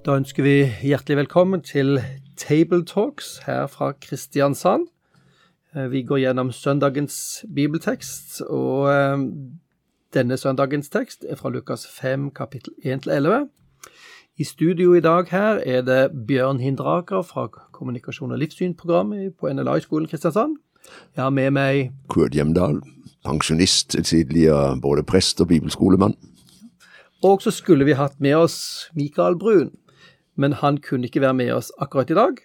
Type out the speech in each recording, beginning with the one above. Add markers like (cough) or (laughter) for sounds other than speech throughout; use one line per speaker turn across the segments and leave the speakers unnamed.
Da ønsker vi hjertelig velkommen til Table Talks her fra Kristiansand. Eh, Vi går gjennom søndagens bibeltekst, og eh, denne søndagens tekst er fra Lukas 5, kapittel 1-11. I studio i dag her er det Bjørn Hindraker fra Kommunikasjon og livssynprogrammet på NLA-skolen Kristiansand. Jeg har med meg
Kurt Hjemdal, pensjonist, tidligere både prest og bibelskolemann.
Og så skulle vi hatt med oss Mikael Brun, men han kunne ikke være med oss akkurat i dag.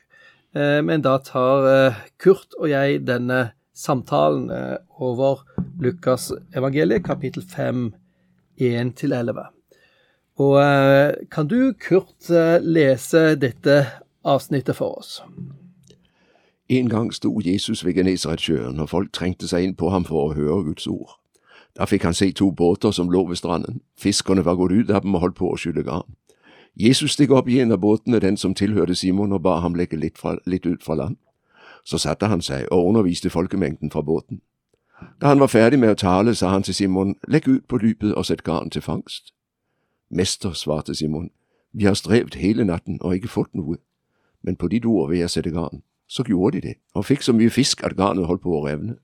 Eh, Men da tar eh, Kurt og jeg denne samtalen eh, over Lukas evangeliet, kapittel 5, 1-11. Og kan du, Kurt, lese dette avsnittet for oss?
En gang sto Jesus ved Genesaretsjøen, og folk trengte seg inn på ham for å høre Guds ord. Da fikk han se to båter som lå ved stranden. Fiskerne var gått ut av dem og holdt på å skylle garn. Jesus steg opp i en av båtene, den som tilhørte Simon, og ba ham legge litt, fra, litt ut fra land. Så satte han seg og underviste folkemengden fra båten. Da han var ferdig med å tale, sa han til Simon, legg ut på dypet og sett garn til fangst. Mester, svarte Simon, vi har strevet hele natten og ikke fått noe, men på ditt ord vil jeg sette garn. Så gjorde de det, og fikk så mye fisk at garnet holdt på å revne.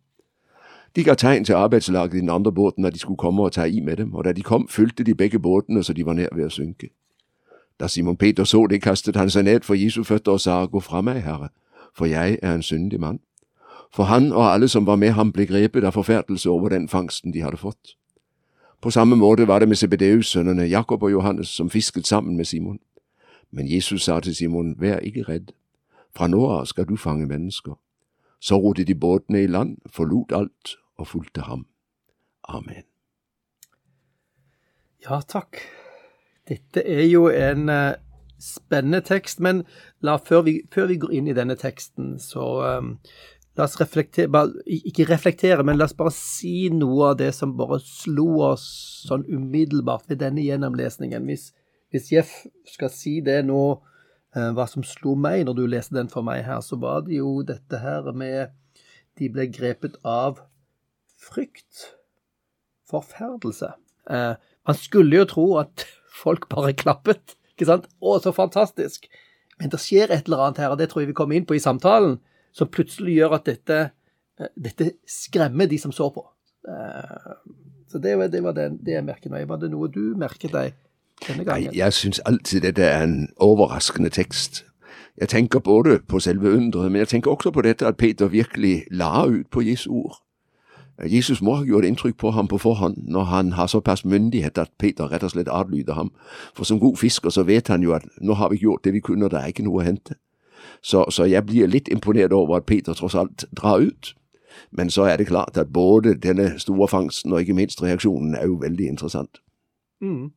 De ga tegn til arbeidslaget i den andre båten at de skulle komme og ta i med dem, og da de kom, fylte de begge båtene så de var nær ved å synke. Da Simon Peter så det, kastet han seg ned for Jesu føtter og sa, Gå fra meg, Herre, for jeg er en syndig mann. For han og alle som var med ham ble grepet av forferdelse over den fangsten de hadde fått. På samme måte var det med Sebedeus-sønnene Jakob og Johannes som fisket sammen med Simon. Men Jesus sa til Simon, Vær ikke redd, fra nå av skal du fange mennesker. Så rodde de båtene i land, forlot alt og fulgte ham. Amen.
Ja, takk. Dette er jo en eh, spennende tekst, men la, før, vi, før vi går inn i denne teksten, så um, la oss reflektere bare, Ikke reflektere, men la oss bare si noe av det som bare slo oss sånn umiddelbart ved denne gjennomlesningen. Hvis, hvis Jeff skal si det nå, uh, hva som slo meg når du leste den for meg her, så var det jo dette her med De ble grepet av frykt, forferdelse. Uh, man skulle jo tro at folk bare (laughs) klappet. Ikke sant? Å, så fantastisk! Men det skjer et eller annet her, og det tror jeg vi kommer inn på i samtalen, som plutselig gjør at dette, eh, dette skremmer de som så på. Eh, Så det var det, var det, det jeg merket meg. Var det noe du merket deg denne gangen?
Nei, jeg syns alltid dette er en overraskende tekst. Jeg tenker både på selve undret, men jeg tenker også på dette at Peter virkelig la ut på Jesu ord. Jesus må ha gjort inntrykk på ham på forhånd når han har såpass myndighet at Peter rett og slett adlyder ham. For som god fisker så vet han jo at nå har vi gjort det vi kunne, og det er ikke noe å hente. Så, så jeg blir litt imponert over at Peter tross alt drar ut. Men så er det klart at både denne store fangsten og ikke minst reaksjonen er jo veldig interessant.
Mm.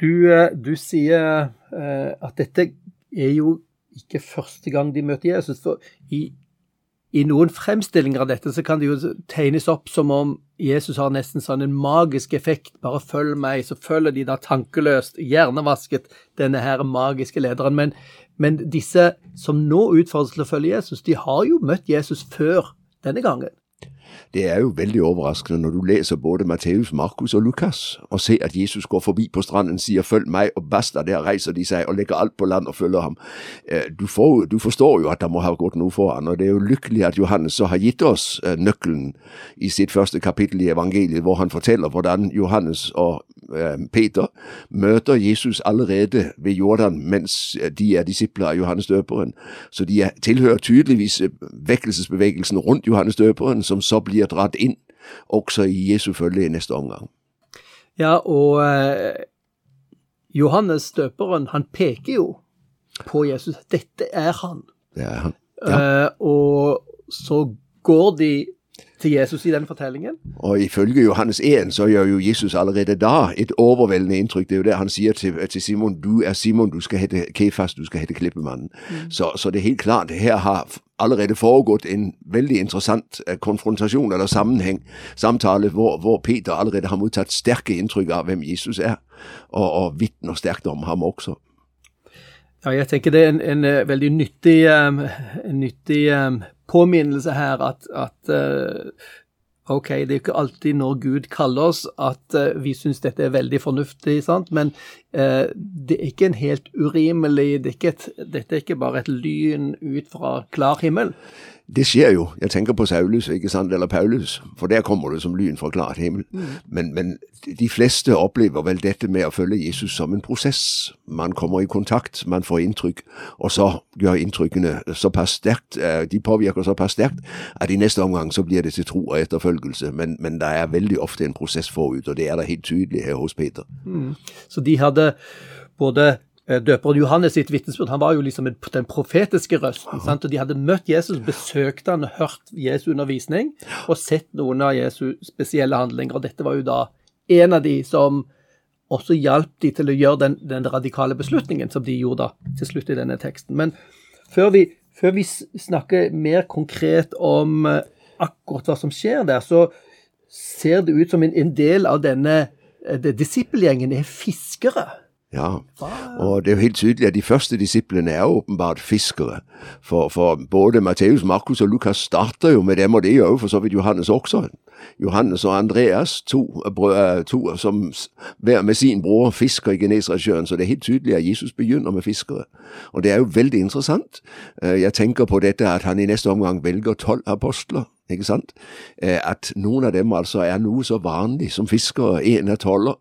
Du, eh, du sier eh, at dette er jo ikke første gang de møter Jesus. For i, i noen fremstillinger av dette så kan det jo tegnes opp som om Jesus har nesten sånn en magisk effekt. Bare følg meg, så følger de da tankeløst, hjernevasket, denne her magiske lederen. Men, men disse som nå utfordres til å følge Jesus, de har jo møtt Jesus før denne gangen.
Det er jo veldig overraskende når du leser både Matteus, Markus og Lukas, og ser at Jesus går forbi på stranden, sier 'følg meg', og basta, der reiser de seg og legger alt på land og følger ham. Eh, Du, får, du forstår jo at det må ha gått noe foran, og det er jo lykkelig at Johannes så har gitt oss eh, nøkkelen i sitt første kapittel i evangeliet, hvor han forteller hvordan Johannes og eh, Peter møter Jesus allerede ved Jordan mens de er disipler av Johannes døperen. Så de er, tilhører tydeligvis vekkelsesbevegelsen rundt Johannes døperen, som så blir dratt inn også i Jesu følge i neste omgang.
Ja, og eh, Johannes døperen, han peker jo på Jesus. Dette er han.
Det er han. Ja.
Eh, og så går de til Jesus i den fortellingen.
Og ifølge Johannes 1 så gjør jo Jesus allerede da et overveldende inntrykk. Det er jo det han sier til, til Simon. Du er Simon, du skal hete Kefas, du skal hete Klippemannen. Mm. Så, så, det er helt klart, her har allerede foregått en veldig interessant eh, konfrontasjon eller sammenheng, samtale, hvor, hvor Peter allerede har mottatt sterke inntrykk av hvem Jesus er, og, og vitner sterkt om ham også.
Ja, jeg tenker det er en, en eh, veldig nyttig, um, nyttig um, påminnelse her at, at uh, OK, det er ikke alltid når Gud kaller oss at uh, vi syns dette er veldig fornuftig, sant? men uh, det er ikke en helt urimelig det er et, Dette er ikke bare et lyn ut fra klar himmel.
Det skjer jo. Jeg tenker på Saulus, ikke sant, eller Paulus, for der kommer det som lyn fra klart himmel. Mm. Men, men, de fleste opplever vel dette med å følge Jesus som en prosess. Man kommer i kontakt, man får inntrykk, og så gjør inntrykkene såpass sterkt, eh, de påvirker såpass sterkt at i neste omgang så blir det til tro og etterfølgelse. Men, men det er veldig ofte en prosess forut, og det er da helt tydelig her hos Peter.
Mm. Så de hadde både døperen Johannes sitt vitnesbyrd, han var jo liksom den profetiske røsten. sant? Og De hadde møtt Jesus, besøkt han, hørt Jesu undervisning og sett noen av Jesu spesielle handlinger. og Dette var jo da en av de som også hjalp de til å gjøre den, den radikale beslutningen som de gjorde da, til slutt i denne teksten. Men før vi, før vi snakker mer konkret om eh, akkurat hva som skjer der, så ser det ut som en, en del av denne eh, disippelgjengen er fiskere.
Ja, og det er jo helt tydelig at de første disiplene er åpenbart fiskere. For, for både Matteus, Markus og Lukas starter jo med dem, og det gjør jo for så vidt Johannes også. Johannes og Andreas, to, to som hver med sin bror fisker i Genesaretsjøen. Så det er helt tydelig at Jesus begynner med fiskere. Og det er jo veldig interessant. Jeg tenker på dette at han i neste omgang velger tolv apostler ikke sant? At noen av dem altså er noe så vanlig som fiskere, en av toller.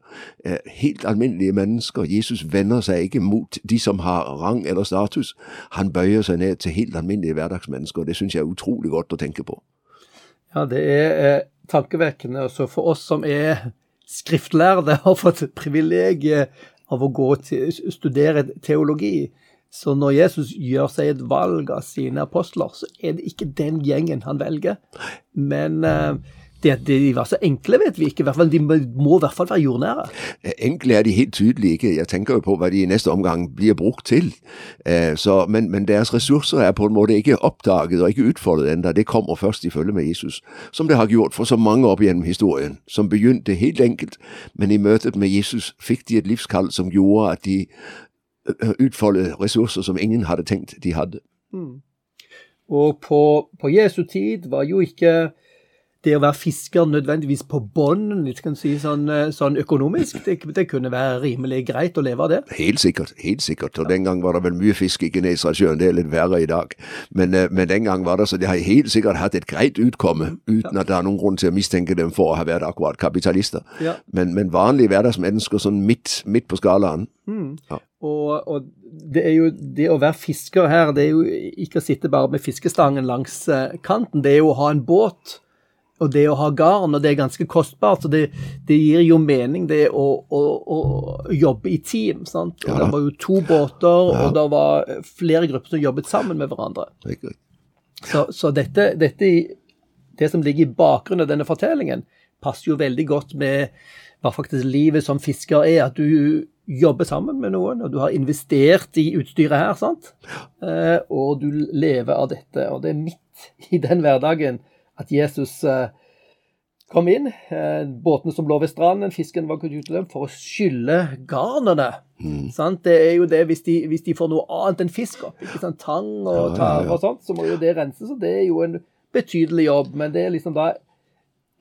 Helt alminnelige mennesker. Jesus vender seg ikke mot de som har rang eller status. Han bøyer seg ned til helt alminnelige hverdagsmennesker. Det syns jeg er utrolig godt å tenke på.
Ja, det er tankevekkende. Også for oss som er skriftlærde, har fått privilegiet av å gå til studere teologi så når Jesus gjør seg et valg av sine apostler, så er det ikke den gjengen han velger. Men uh, det at de var så enkle, vet vi ikke. I hvert fall, de må i hvert fall være jordnære.
Enkle er de helt tydelig ikke. Jeg tenker jo på hva de i neste omgang blir brukt til. Uh, så, men, men, deres ressurser er på en måte ikke oppdaget og ikke utfoldet ennå. Det kommer først i følge med Jesus. Som det har gjort for så mange opp gjennom historien. Som begynte helt enkelt, men i møtet med Jesus fikk de et livskall som gjorde at de utfoldet ressurser som ingen hadde tenkt de hadde. Mm.
Og på, på, Jesu tid var jo ikke det å være fisker nødvendigvis på bånn si, sånn, eh, sånn, økonomisk. Det, det, kunne være rimelig greit å leve av det.
Helt sikkert. helt sikkert. Og Den gang var det vel mye fisk i Genesaretsjøen. Det er litt verre i dag. Men, eh, men, den gang var det så de har helt sikkert hatt et greit utkomme, uten ja. at det er noen grunn til å mistenke dem for å ha vært akkurat kapitalister. Ja. Men, men vanlige hverdagsmennesker sånn midt, midt på skalaen. Mm.
Ja. Og, og, det er jo det å være fisker her, det er jo ikke å sitte bare med fiskestangen langs eh, kanten. Det er jo å ha en båt, og det å ha garn, og det er ganske kostbart. Så det, det gir jo mening, det å, å, å jobbe i team. sant? Og ja. Det var jo to båter, ja. og det var flere grupper som jobbet sammen med hverandre. Så, så dette, dette, det som ligger i bakgrunnen av denne fortellingen, passer jo veldig godt med hva faktisk livet som fisker er. At du jobber sammen med noen, og du har investert i utstyret her, sant? Eh, og du lever av dette. Og det er midt i den hverdagen at Jesus eh, kom inn. Eh, båtene som lå ved stranden, fisken var gått ut av dem for å skylle garnene. Mm. Det er jo det hvis de, hvis de, får noe annet enn fisk opp, ikke sant? tang og tare og sånt, så må jo det renses. Og det er jo en betydelig jobb. Men det er liksom da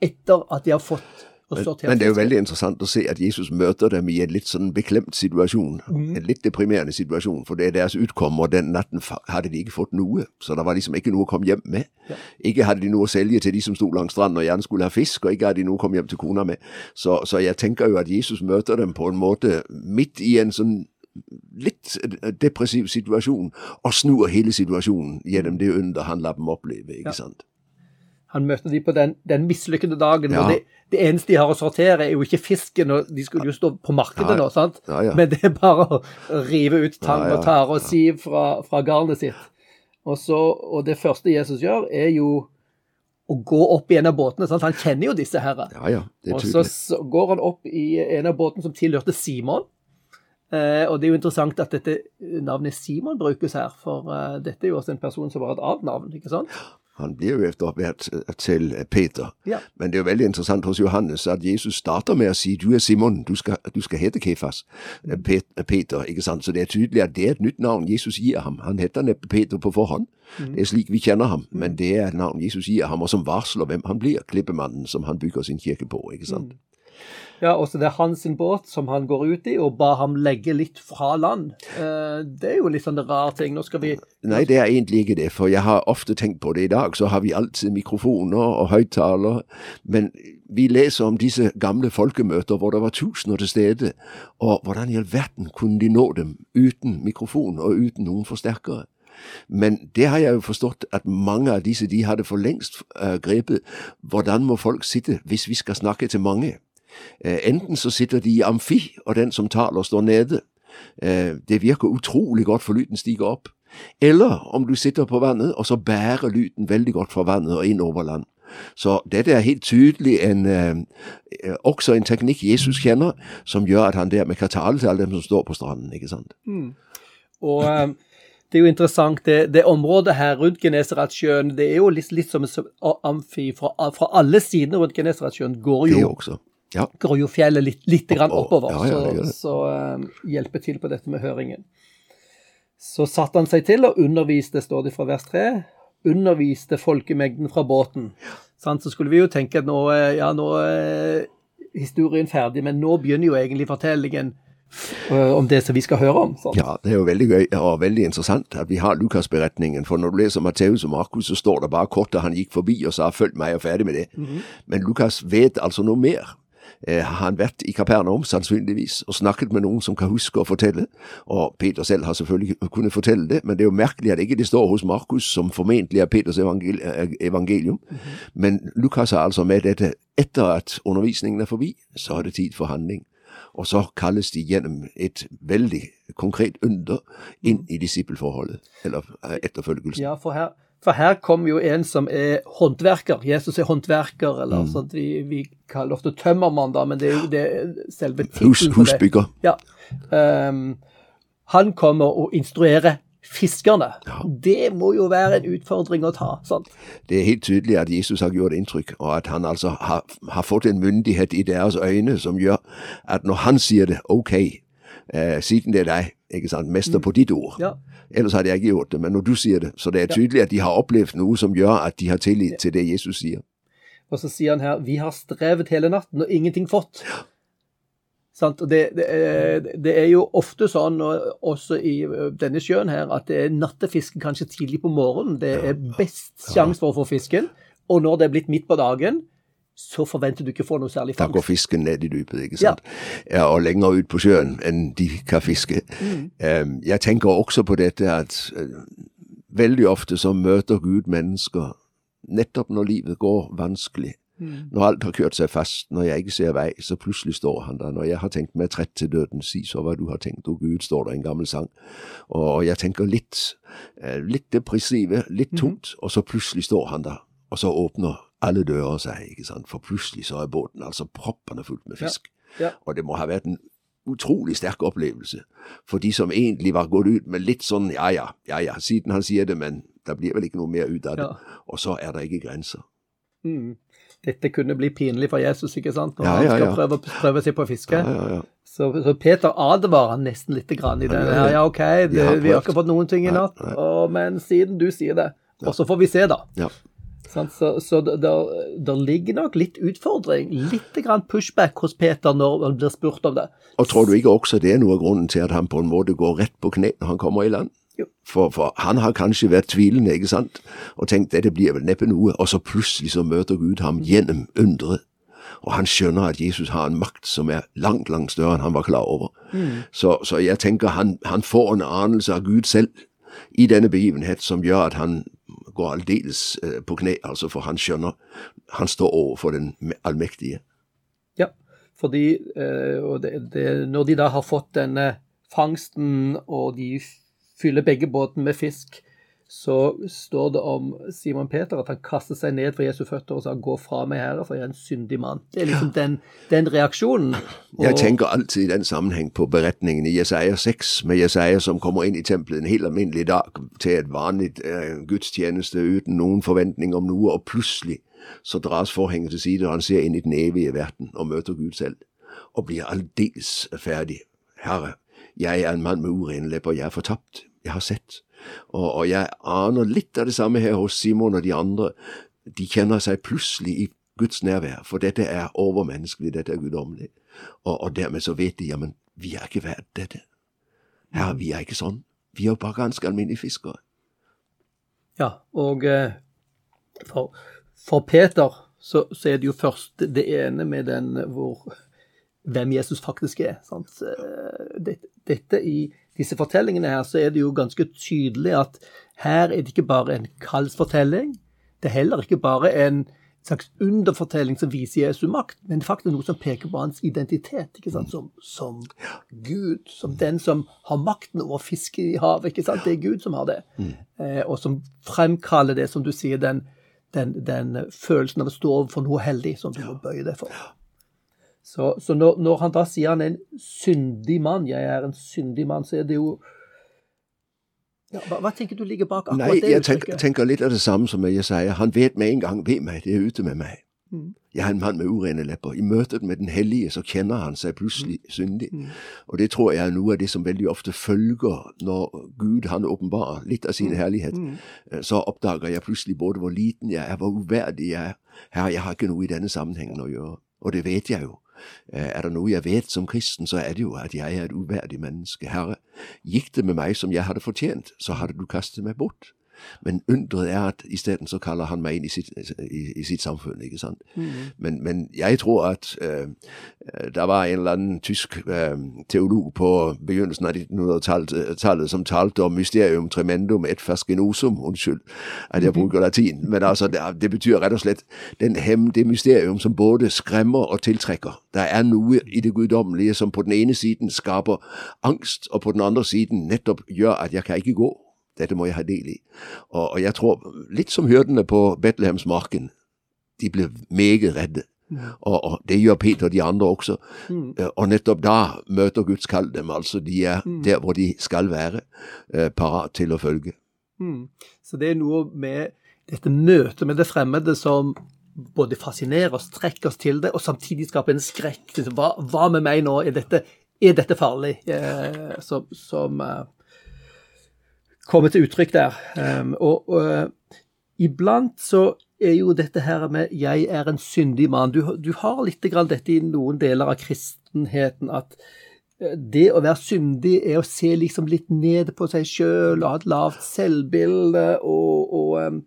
etter at de har fått
men, men, det er jo veldig interessant å se at Jesus møter dem i en litt sånn beklemt situasjon. Mm. En litt deprimerende situasjon. For det er deres utkomme, og den natten hadde de ikke fått noe. Så det var liksom ikke noe å komme hjem med. Ja. Ikke hadde de noe å selge til de som sto langs stranden og gjerne skulle ha fisk, og ikke hadde de noe å komme hjem til kona med. Så, så jeg tenker jo at Jesus møter dem på en måte midt i en sånn litt depressiv situasjon, og snur hele situasjonen gjennom det under han lar dem oppleve. ikke ja. sant?
Han møter de på den, den mislykkede dagen. Ja. og det, det, eneste de har å sortere, er jo ikke fisken, og de skulle jo stå på markedet nå, sant? Ja, Men det er bare å rive ut tang og tare og siv fra, fra garnet sitt. Og, så, og det første Jesus gjør, er jo å gå opp i en av båtene. Sant? Han kjenner jo disse herre.
Ja, ja, det er
Og så så går han opp i en av båtene som tilhørte Simon. Eh, og det er jo interessant at dette navnet Simon brukes her, for eh, dette er jo også en person som har et annet navn, ikke sant?
Han blir jo etter hvert til Peter.
Ja.
Men det er jo veldig interessant hos Johannes at Jesus starter med å si du er Simon, du skal, du skal hete Kefas. Eh, Peter, ikke sant? Så det er tydelig at det er et nytt navn Jesus gir ham. Han heter neppe Peter på forhånd. Det er slik vi kjenner ham, men det er et navn Jesus gir ham, og som varsler hvem han blir, klippemannen som han bygger sin kirke på. ikke sant?
Ja, også det er hans båt som han går ut i, og ba ham legge litt fra land. Eh, det er jo litt sånn rar ting. Nå skal vi
Nei, det er egentlig ikke det, for jeg har ofte tenkt på det i dag. Så har vi alltid mikrofoner og høyttalere, men vi leser om disse gamle folkemøter hvor det var tusener til stede, og hvordan i all verden kunne de nå dem uten mikrofon og uten noen forsterkere? Men det har jeg jo forstått at mange av disse de hadde for lengst eh, grepet. Hvordan må folk sitte hvis vi skal snakke til mange? Eh, enten så sitter de i amfi, og den som taler står nede. Eh, det virker utrolig godt, for lyden stiger opp. Eller om du sitter på vannet, og så bærer lyden veldig godt fra vannet og inn over land. Så dette er helt tydelig en, eh, eh, også en teknikk Jesus kjenner, som gjør at han dermed kan tale til alle dem som står på stranden. ikke sant?
Og eh, det er jo interessant, det, det området her rundt Genesaretsjøen, det er jo litt, litt som amfi fra, fra alle sider rundt Genesaretsjøen går
Det
jo,
også. Ja,
går jo fjellet litt, litt grann
Oppover. Ja, ja, det
så, så eh, hjelper til på dette med høringen. Så satte han seg til og underviste, står det fra vers 3, underviste folkemengden fra båten. Så skulle vi jo tenke at nå, eh, ja, nå er historien ferdig, men nå begynner jo egentlig fortellingen eh, om det som vi skal høre om. Sånn.
ja, det er jo veldig gøy og veldig interessant at vi har Lukas-beretningen. For når du leser Matteus og Markus, så står det bare kort at han gikk forbi og sa 'følg meg', og ferdig med det. Men Lukas vet altså noe mer. Eh, har han vært i Kapernaum, sannsynligvis, og snakket med noen som kan huske å fortelle. Og Peter selv har selvfølgelig kunnet fortelle det, men det er jo merkelig at ikke det står hos Markus, som formentlig er Peters evangel evangelium. Men Lukas har altså med dette etter at undervisningen er forbi, så er det tid for handling. Og så kalles de gjennom et veldig konkret under inn i disippelforholdet, eller eh, etterfølgelsen.
Ja, for her, for her kommer jo en som er håndverker. Jesus er håndverker, eller
Mm.
sånn Vi, vi kaller ofte tømmermann, da, men det er jo det selve
Hus,
tittelen det.
husbygger.
Ja. Um, han kommer og instruerer fiskerne. Det må jo være en utfordring å ta. sant?
Det er helt tydelig at Jesus har gjort inntrykk, og at han altså har, har fått en myndighet i deres øyne som gjør at når han sier det, ok, eh, siden det er deg, ikke sant, mester på ditt ord,
Ja.
ellers hadde jeg ikke gjort det, men når du sier det, så det er tydelig at de har opplevd noe som gjør at de har tillit til det Jesus sier.
Og så sier han her vi har strevet hele natten og ingenting fått. Sant? Og det, det, er, det er jo ofte sånn, også i denne sjøen her, at det er nattefiske kanskje tidlig på morgenen. Det er best sjanse for å få fisken. Og når det er blitt midt på dagen, så forventer du ikke å få noe særlig
Da går
fangst.
fisken ned i dypet, ikke sant? Ja. og lenger ut på sjøen enn de kan fiske. Mm. jeg tenker også på dette at eh, veldig ofte så møter Gud mennesker nettopp når livet går vanskelig. Når alt har kjørt seg fast, når jeg ikke ser vei, så plutselig står han der. Når jeg har tenkt meg trett til døden, si så hva du har tenkt, og Gud, står der i en gammel sang. Og jeg tenker litt, eh, litt depressive, litt tungt, og så plutselig står han der. Og så åpner alle dører seg, ikke sant, for plutselig så er båten altså proppende fullt med fisk.
Ja.
Og det må ha vært en utrolig sterk opplevelse for de som egentlig var gått ut med litt sånn ja ja, ja ja, siden han sier det, men det blir vel ikke noe mer ut av det.
Ja.
Og så er det ikke grenser.
Mm. Dette kunne bli pinlig for Jesus, ikke sant? når
Ja,
han
ja,
skal prøve, prøve seg på fiske.
Ja, ja, ja.
Så, så Peter advarer nesten litt grann i det. Ja, ja, OK, det, vi har ikke fått noen ting i natt, og, men siden du sier det, og så får vi se, da.
Ja.
Så, så det ligger nok litt utfordring, litt grann pushback hos Peter når han blir spurt om det.
Og tror du ikke også det er noe av grunnen til at han på en måte går rett på kne når han kommer i land? For, for han har kanskje vært tvilende, ikke sant, og tenkt dette blir vel neppe noe, og så plutselig så møter Gud ham gjennom underet. Og han skjønner at Jesus har en makt som er langt, langt større enn han var klar over. Så, så jeg tenker han, han får en anelse av Gud selv i denne begivenhet som gjør at han går aldeles eh, på kne, altså for han skjønner han står overfor den allmektige.
Ja, fordi og det, det, når de da har fått denne fangsten, og de fyller begge båtene med fisk, så står det om Simon Peter at han kastet seg ned for Jesu føtter og sa 'gå fra meg, Herre, for jeg er en syndig mann'. Det er liksom den, den reaksjonen.
Og... Jeg tenker alltid i den sammenheng på beretningen i Jesaja 6, med Jesaja som kommer inn i tempelet en helt alminnelig dag til et vanlig eh, gudstjeneste uten noen forventning om noe, og plutselig så dras forhenget til side, og han ser inn i den evige verden og møter Gud selv, og blir aldeles ferdig. Herre, jeg er en mann med urene lepper, jeg er fortapt, jeg har sett. Og, og, jeg aner litt av det samme her hos Simon og de andre. De kjenner seg plutselig i Guds nærvær, for dette er overmenneskelig, dette er guddommelig. Og, og, dermed så vet de, ja, men vi er ikke verdt dette. ja, vi er ikke sånn. Vi er jo bare ganske alminnelige fiskere.
Ja, og eh, for, for Peter så, så, er det jo først det ene med den hvor hvem Jesus faktisk er. Sant? Dette, dette i disse fortellingene her, så er det jo ganske tydelig at her er det ikke bare en kallsfortelling. Det er heller ikke bare en slags underfortelling som viser Jesu makt, men faktisk noe som peker på hans identitet ikke sant? Som, som Gud, som den som har makten over fiske i havet. ikke sant? Det er Gud som har det, mm. eh, og som fremkaller det, som du sier, den, den, den følelsen av å stå overfor noe hellig som du må bøye deg for. Så, så når, når, han da sier han er en syndig mann, jeg er en syndig mann, så er det jo ja, hva, hva, tenker du ligger bak akkurat
Nei,
det
jeg tenker, tenker, litt av det samme som jeg sier. Han vet med en gang hvem meg, det er ute med meg. Mm. Jeg er en mann med urene lepper. I møtet med Den hellige så kjenner han seg plutselig mm. syndig. Mm. Og det tror jeg er noe av det som veldig ofte følger når Gud han åpenbarer litt av sin mm. herlighet. Mm. Eh, så oppdager jeg plutselig både hvor liten jeg er, hvor uverdig jeg er. Herre, jeg har ikke noe i denne sammenhengen å gjøre. Og det vet jeg jo. Eh, er det noe jeg vet som kristen, så er det jo at jeg er et uverdig menneske. Herre, gikk det med meg som jeg hadde fortjent, så hadde du kastet meg bort. Men undret er at isteden så kaller han meg inn i sitt, i, i sitt samfunn. ikke sant? Mm. Men, men, jeg tror at uh, det var en eller annen tysk uh, teolog på begynnelsen av 1900-tallet som talte om mysterium tremendum et fascinosum. Unnskyld at jeg bruker latin. Men altså, det, det betyr rett og slett den hem, det mysterium som både skremmer og tiltrekker. Det er noe i det guddommelige som på den ene siden skaper angst, og på den andre siden nettopp gjør at jeg kan ikke gå. Dette må jeg ha del i. Og, og jeg tror, litt som hyrdene på Betlehemsmarken, de ble meget redde. Mm. Og, og, det gjør Peter og de andre også. Mm. Eh, og nettopp da møter Guds kall dem. Altså de er mm. der hvor de skal være, uh, parat til å følge.
Mm. Så det er noe med dette møtet med det fremmede som både fascinerer oss, trekker oss til det, og samtidig skaper en skrekk. Hva, hva med meg nå? Er dette, er dette farlig? Eh, som, som uh, komme til uttrykk der. Um, og, og uh, iblant så er jo dette her med 'jeg er en syndig mann' Du, du har litt dette i noen deler av kristenheten at uh, det å være syndig er å se liksom litt ned på seg sjøl og ha et lavt selvbilde og, og um,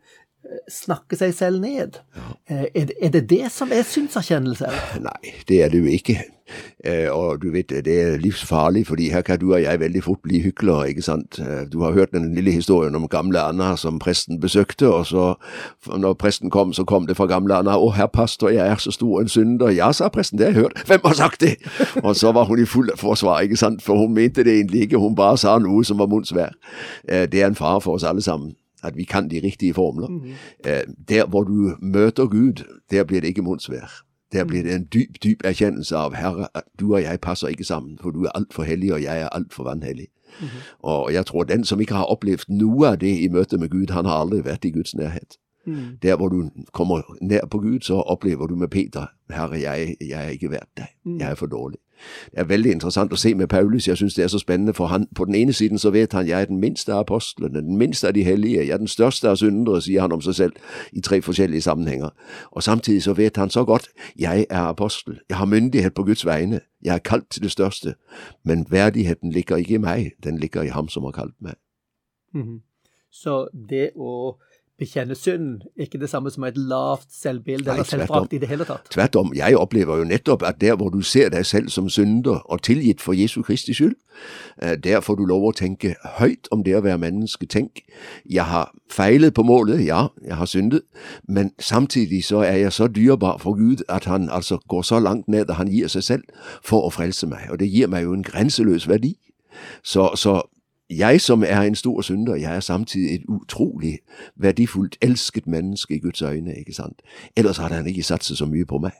snakke seg selv ned. Eh, er, er, det det som er synserkjennelse?
Nei, det er det jo ikke. Eh, og du vet, det er livsfarlig, fordi her kan du og jeg veldig fort bli hyklere, ikke sant. Eh, du har hørt den lille historien om gamle Anna som presten besøkte, og så, når presten kom, så kom det fra gamle Anna 'Å, herr pastor, jeg er så stor en synder'. 'Ja', sa presten, det har jeg hørt. 'Hvem har sagt det?' (laughs) og så var hun i full forsvar, ikke sant, for hun mente det egentlig ikke, hun bare sa noe som var munnsvær. Det er en fare for oss alle sammen at vi kan de riktige formler. Mm -hmm. Der hvor du møter Gud, der blir det ikke munnsvær. Der blir det en dyp, dyp erkjennelse av Herre, at du og jeg passer ikke sammen, for du er altfor hellig, og jeg er altfor vanhellig. Mm -hmm. Og jeg tror den som ikke har opplevd noe av det i møte med Gud, han har aldri vært i Guds nærhet. Mm. Der hvor du kommer nær på Gud, så opplever du med Peter Herre, jeg, jeg er ikke verdt deg. Mm. Jeg er for dårlig. Det er veldig interessant å se med Paulus. Jeg syns det er så spennende, for han, på den ene siden så vet han jeg er den minste av apostlene, den minste av de hellige, jeg er den største av syndere, sier han om seg selv i tre forskjellige sammenhenger. Og samtidig så vet han så godt jeg er apostel, jeg har myndighet på Guds vegne, jeg er kalt til det største, men verdigheten ligger ikke i meg, den ligger i ham som har kalt meg.
Mm -hmm. Så det å bekjenne synd ikke det samme som et lavt selvbilde eller selvforakt i det hele tatt.
Tvert om. Jeg opplever jo nettopp at der hvor du ser deg selv som synder og tilgitt for Jesu Kristi skyld, eh, der får du lov å tenke høyt om det å være menneske. Tenk, jeg har feilet på målet, ja, jeg har syndet, men samtidig så er jeg så dyrebar for Gud at han altså går så langt ned at han gir seg selv for å frelse meg. Og det gir meg jo en grenseløs verdi. Så, så jeg som er en stor synder, jeg er samtidig et utrolig verdifullt, elsket menneske i Guds øyne, ikke sant? Ellers hadde han ikke satset så mye på meg.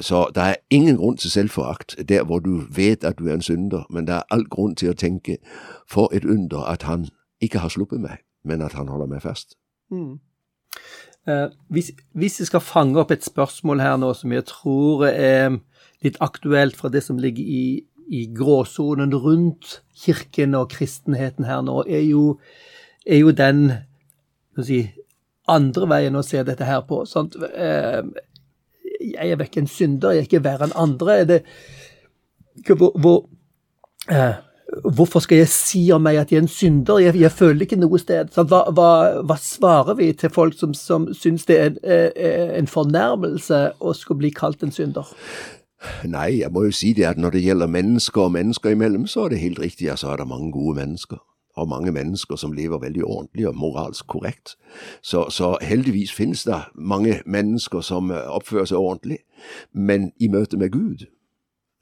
Så det er ingen grunn til selvforakt der hvor du vet at du er en synder, men det er all grunn til å tenke for et under at han ikke har sluppet meg, men at han holder meg fast.
Mm. Eh, hvis, hvis jeg skal fange opp et spørsmål her nå som jeg tror er litt aktuelt fra det som ligger i, i gråsonen rundt kirken og kristenheten her nå, er jo, er jo den si, andre veien å se dette her på. Sant? Eh, jeg er ikke en synder, jeg er ikke verre enn andre. Det, hvor, hvor, eh, hvorfor skal jeg si om meg at jeg er en synder? Jeg, jeg føler ikke noe sted. Hva, hva, hva, svarer vi til folk som, som syns det er en, eh, en fornærmelse å skulle bli kalt en synder?
Nei, jeg må jo si det at når det gjelder mennesker og mennesker imellom, så er det helt riktig at så er det mange gode mennesker. Og mange mennesker som lever veldig ordentlig og moralsk korrekt. Så, så heldigvis finnes det mange mennesker som eh, oppfører seg ordentlig. Men i møte med Gud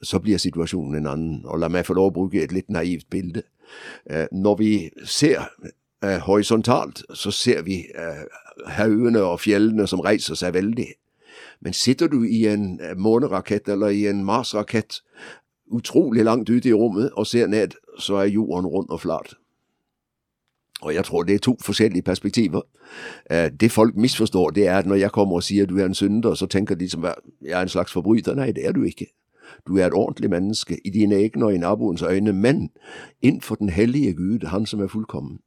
så blir situasjonen en annen. Og la meg få lov å bruke et litt naivt bilde. Eh, når vi ser eh, horisontalt, så ser vi haugene og fjellene som reiser seg veldig. Men sitter du i en eh, månerakett eller i en Mars-rakett utrolig langt ute i rommet og ser ned, så er jorden rund og flat. Og jeg tror det er to forskjellige perspektiver. Eh, det folk misforstår, det er at når jeg kommer og sier du er en synder, så tenker de som jeg er en slags forbryter. Nei, det er du ikke. Du er et ordentlig menneske i dine egne og i naboens øyne, men innenfor den hellige Gud, Han som er fullkommen,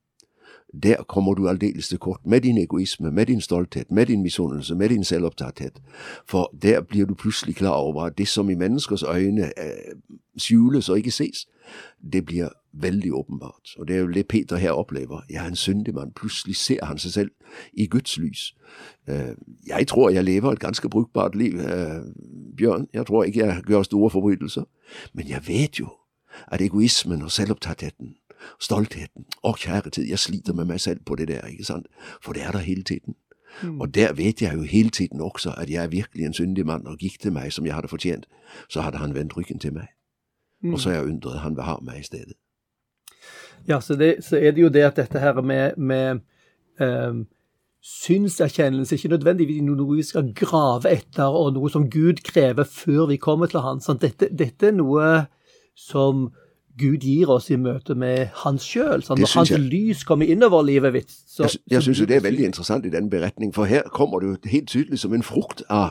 der kommer du aldeles til kort med din egoisme, med din stolthet, med din misunnelse, med din selvopptatthet. For der blir du plutselig klar over at det som i menneskers øyne eh, skjules og ikke ses, det blir veldig åpenbart. Og det er jo det Peter her opplever. Jeg er en syndig mann. Plutselig ser han seg selv i Guds lys. Eh, jeg tror jeg lever et ganske brukbart liv, eh, Bjørn. Jeg tror ikke jeg gjør store forbrytelser. Men jeg vet jo at egoismen og selvopptattheten stoltheten. Å, kjære tid, jeg sliter med meg selv på det der, ikke sant? For det er der hele tiden. Mm. Og der vet jeg jo hele tiden også at jeg er virkelig en syndig mann, og gikk til meg som jeg hadde fortjent, så hadde han vendt ryggen til meg. Mm. Og så har jeg undret han vil ha meg i stedet.
Ja, så, det, så, er det jo det at dette her med, med um, synserkjennelse ikke nødvendigvis noe vi skal grave etter, og noe som Gud krever før vi kommer til Han. Dette, dette er noe som Gud gir oss i møte med Han sjøl. Sånn, når Hans jeg, lys kommer innover livet.
Så, jeg jeg syns det er veldig interessant i den beretningen, for her kommer det jo helt tydelig som en frukt av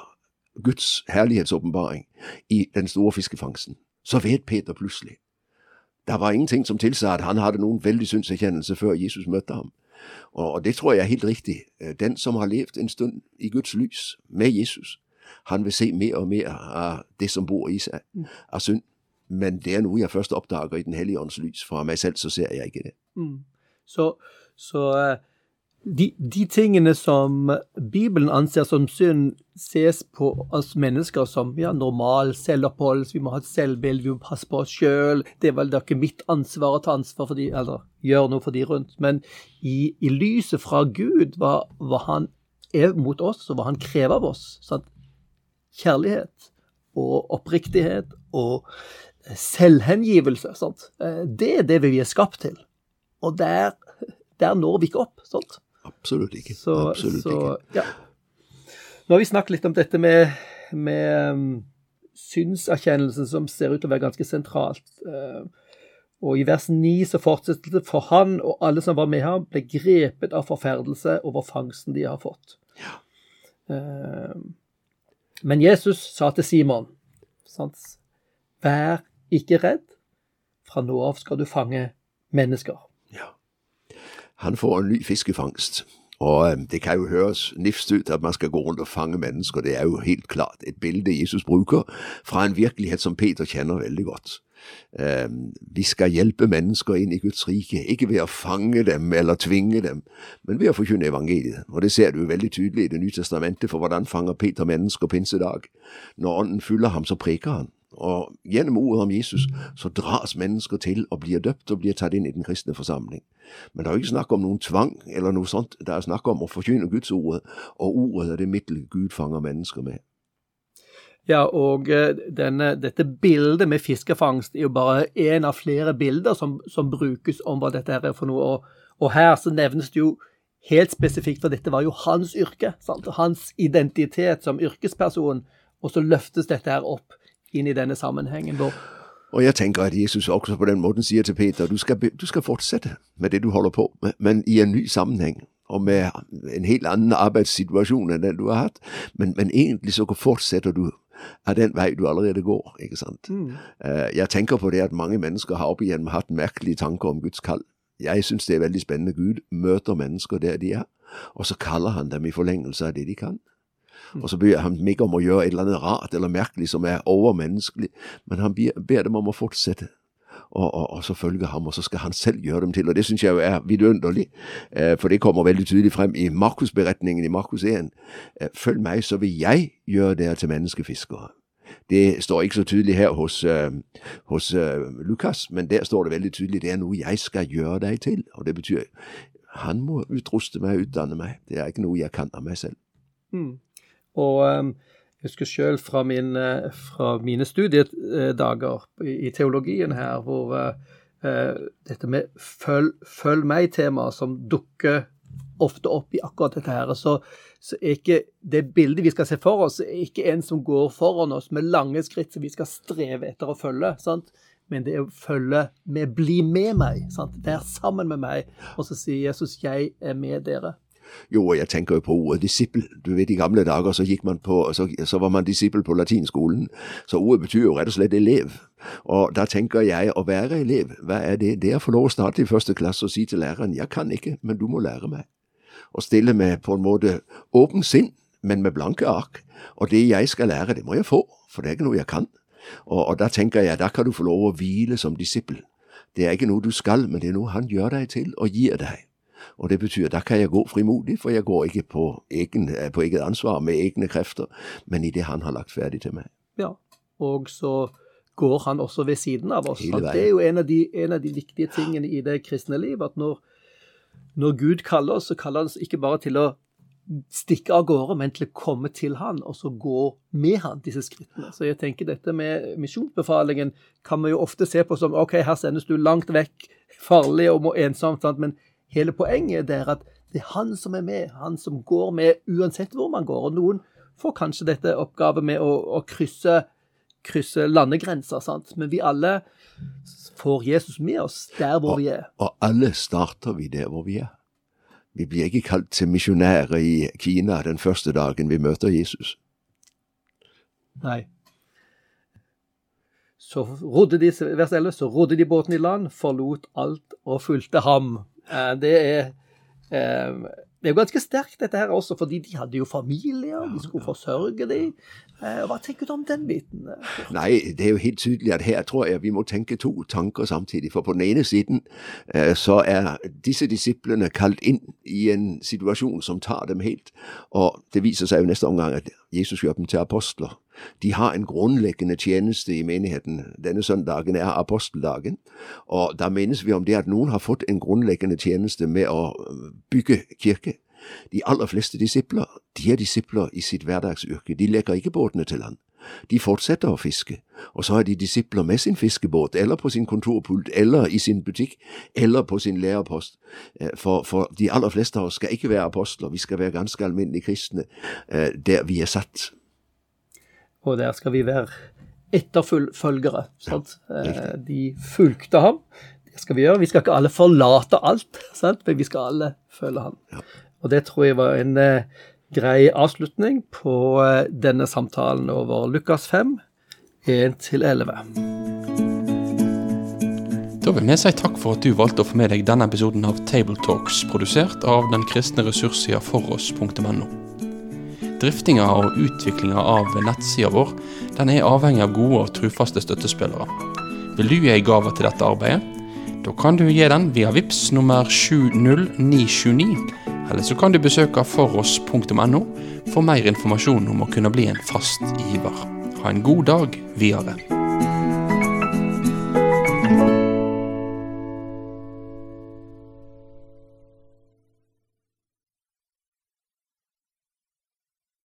Guds herlighetsåpenbaring i den store fiskefangsten. Så vet Peter plutselig. Det var ingenting som tilsa at han hadde noen veldig synserkjennelse før Jesus møtte ham. Og det tror jeg er helt riktig. Den som har levd en stund i Guds lys med Jesus, han vil se mer og mer av det som bor i seg, mm. av synd men det er noe jeg først oppdager i Den hellige ånds lys. Fra meg selv så ser jeg ikke det. Mm.
Så, så eh, de, de, tingene som Bibelen anser som synd, ses på oss mennesker som ja, normal selvopphold. vi må ha et selvbilde, vi må passe på oss sjøl. Det er vel da ikke mitt ansvar å ta ansvar for de, eller gjøre noe for de rundt. Men i, i lyset fra Gud, hva, hva, han er mot oss, og hva han krever av oss sant? Kjærlighet og oppriktighet og selvhengivelse. Sant? Eh, det er det vi er skapt til. Og der, der når vi ikke opp. Sant?
Absolutt ikke. Så, Absolutt så, ikke. Ja.
Nå har vi snakket litt om dette med, med um, synserkjennelsen, som ser ut til å være ganske sentralt. Uh, og i vers 9 så fortsetter det for han og alle som var med ham, ble grepet av forferdelse over fangsten de har fått. Ja. Uh, men Jesus sa til Simon, sant? vær ikke redd. Fra nå av skal du fange mennesker. Ja.
Han får en ny fiskefangst. Og det kan jo høres nifst ut at man skal gå rundt og fange mennesker. Det er jo helt klart et bilde Jesus bruker fra en virkelighet som Peter kjenner veldig godt. Vi skal hjelpe mennesker inn i Guds rike, ikke ved å fange dem eller tvinge dem, men ved å forkynne evangeliet. Og Det ser du veldig tydelig i Det nye testamentet, for hvordan fanger Peter mennesker pinsedag? Når Ånden fyller ham, så preker han. Og gjennom ordet om Jesus så dras mennesker til og blir døpt og blir tatt inn i den kristne forsamling. Men det er jo ikke snakk om noen tvang eller noe sånt. Det er snakk om å forkynne Guds ord, og ordet er det middelet Gud fanger mennesker med.
Ja, og eh, denne, dette bildet med fiskefangst er jo bare én av flere bilder som, som, brukes om hva dette er for noe. Og, og, her så nevnes det jo helt spesifikt, for dette var jo hans yrke. Sant? Hans identitet som yrkesperson. Og så løftes dette her opp inn i denne sammenhengen. Hvor,
og jeg tenker at Jesus også på den måten sier til Peter du skal, du skal fortsette med det du holder på med, men i en ny sammenheng og med en helt annen arbeidssituasjon enn den du har hatt. Men, men egentlig så fortsetter du av den vei du allerede går. ikke sant? Mm. Uh, jeg tenker på det at mange mennesker har opp igjennom hatt merkelige tanker om Guds kall. Jeg syns det er veldig spennende. Gud møter mennesker der de er, og så kaller han dem i forlengelse av det de kan. Mm. Og så ber han meg om å gjøre et eller annet rart eller merkelig som er overmenneskelig, men han ber dem om å fortsette og, og, og, så følger ham, og så skal han selv gjøre dem til. Og det syns jeg jo er vidunderlig, eh, for det kommer veldig tydelig frem i Markus-beretningen i Markus 1. Eh, følg meg, så vil jeg gjøre dere til menneskefiskere. Det står ikke så tydelig her hos, uh, hos Lukas, men der står det veldig tydelig det er noe jeg skal gjøre deg til. Og det betyr han må utruste meg, utdanne meg. Det er ikke noe jeg kan av meg selv.
Mm. Og um, jeg husker sjøl fra, min, fra, mine studiedager i teologien her, hvor uh, dette med følg, følg meg-temaet som dukker ofte opp i akkurat dette her, så, så, er ikke det bildet vi skal se for oss, er ikke en som går foran oss med lange skritt som vi skal streve etter å følge. sant? Men det er å følge med 'bli med meg'. sant? Vær sammen med meg. Og så sier Jesus 'jeg er med dere'.
Jo, og jeg tenker jo på ordet disippel. Du vet, I gamle dager så, på, så, så var man disippel på latinskolen. Så ordet betyr jo rett og slett elev. Og da tenker jeg å være elev, hva er det? Det er å få lov å starte i første klasse og si til læreren 'jeg kan ikke, men du må lære meg'. Og stille med på en måte åpent sinn, men med blanke ark. Og det jeg skal lære, det må jeg få, for det er ikke noe jeg kan. Og, og da tenker jeg, da kan du få lov å hvile som disippel. Det er ikke noe du skal, men det er noe han gjør deg til og gir deg. Og det betyr da kan jeg gå frimodig, for jeg går ikke på, egen, eh, på eget ansvar med egne krefter, men i det han har lagt ferdig til meg.
Ja, og så går han også ved siden av oss. Det er jo en av, de, en av, de, viktige tingene i det kristne liv, at når, når Gud kaller oss, så kaller han oss ikke bare til å stikke av gårde, men til å komme til han, og så gå med han disse skrittene. Så jeg tenker dette med misjonsbefalingen kan vi jo ofte se på som OK, her sendes du langt vekk, farlig og ensomt, sant? men hele poenget er at det er han som er med, han som går med uansett hvor man går. Og noen får kanskje dette oppgavet med å, å krysse, krysse, landegrenser, sant? men vi alle får Jesus med oss der hvor
og,
vi er.
Og alle starter vi der hvor vi er. Vi blir ikke kalt til misjonærer i Kina den første dagen vi møter Jesus.
Nei. Så rodde de, vers 11, så rodde de båten i land, forlot alt og fulgte ham. Eh, det er eh, det er jo ganske sterkt, dette her også, fordi de hadde jo familier, de skulle forsørge dem. Eh, hva tenker du om den biten?
Nei, det er jo helt tydelig at her tror jeg vi må tenke to tanker samtidig. For på den ene siden så er disse disiplene kalt inn i en situasjon som tar dem helt. Og det viser seg jo neste omgang at Jesus gjør dem til apostler. De har en grunnleggende tjeneste i menigheten. Denne søndagen er aposteldagen, og da minnes vi om det at noen har fått en grunnleggende tjeneste med å bygge kirke. De aller fleste disipler de er disipler i sitt hverdagsyrke. De legger ikke båtene til land. De fortsetter å fiske, og så er de disipler med sin fiskebåt, eller på sin kontorpult, eller i sin butikk, eller på sin lærepost. Eh, for, for de aller fleste av oss skal ikke være apostler, vi skal være ganske alminnelige kristne eh, der vi er satt
og der skal vi være etterfølgere. Sant? Ja, de fulgte ham. Det skal vi gjøre. Vi skal ikke alle forlate alt, sant? men vi skal alle følge ham. Og det tror jeg var en grei avslutning på eh, denne samtalen over Lukas 5, 1-11.
Da vil vi si takk for at du valgte å få med deg denne episoden av Tabletalks, produsert av den kristne ressurssida foross.no. Driftinga og utviklinga av nettsida vår den er avhengig av gode og trufaste støttespillere. Vil du gi ei gave til dette arbeidet? Da kan du gi den via VIPS nummer 70929, eller så kan du besøke foross.no for mer informasjon om å kunne bli en fast giver. Ha en god dag videre.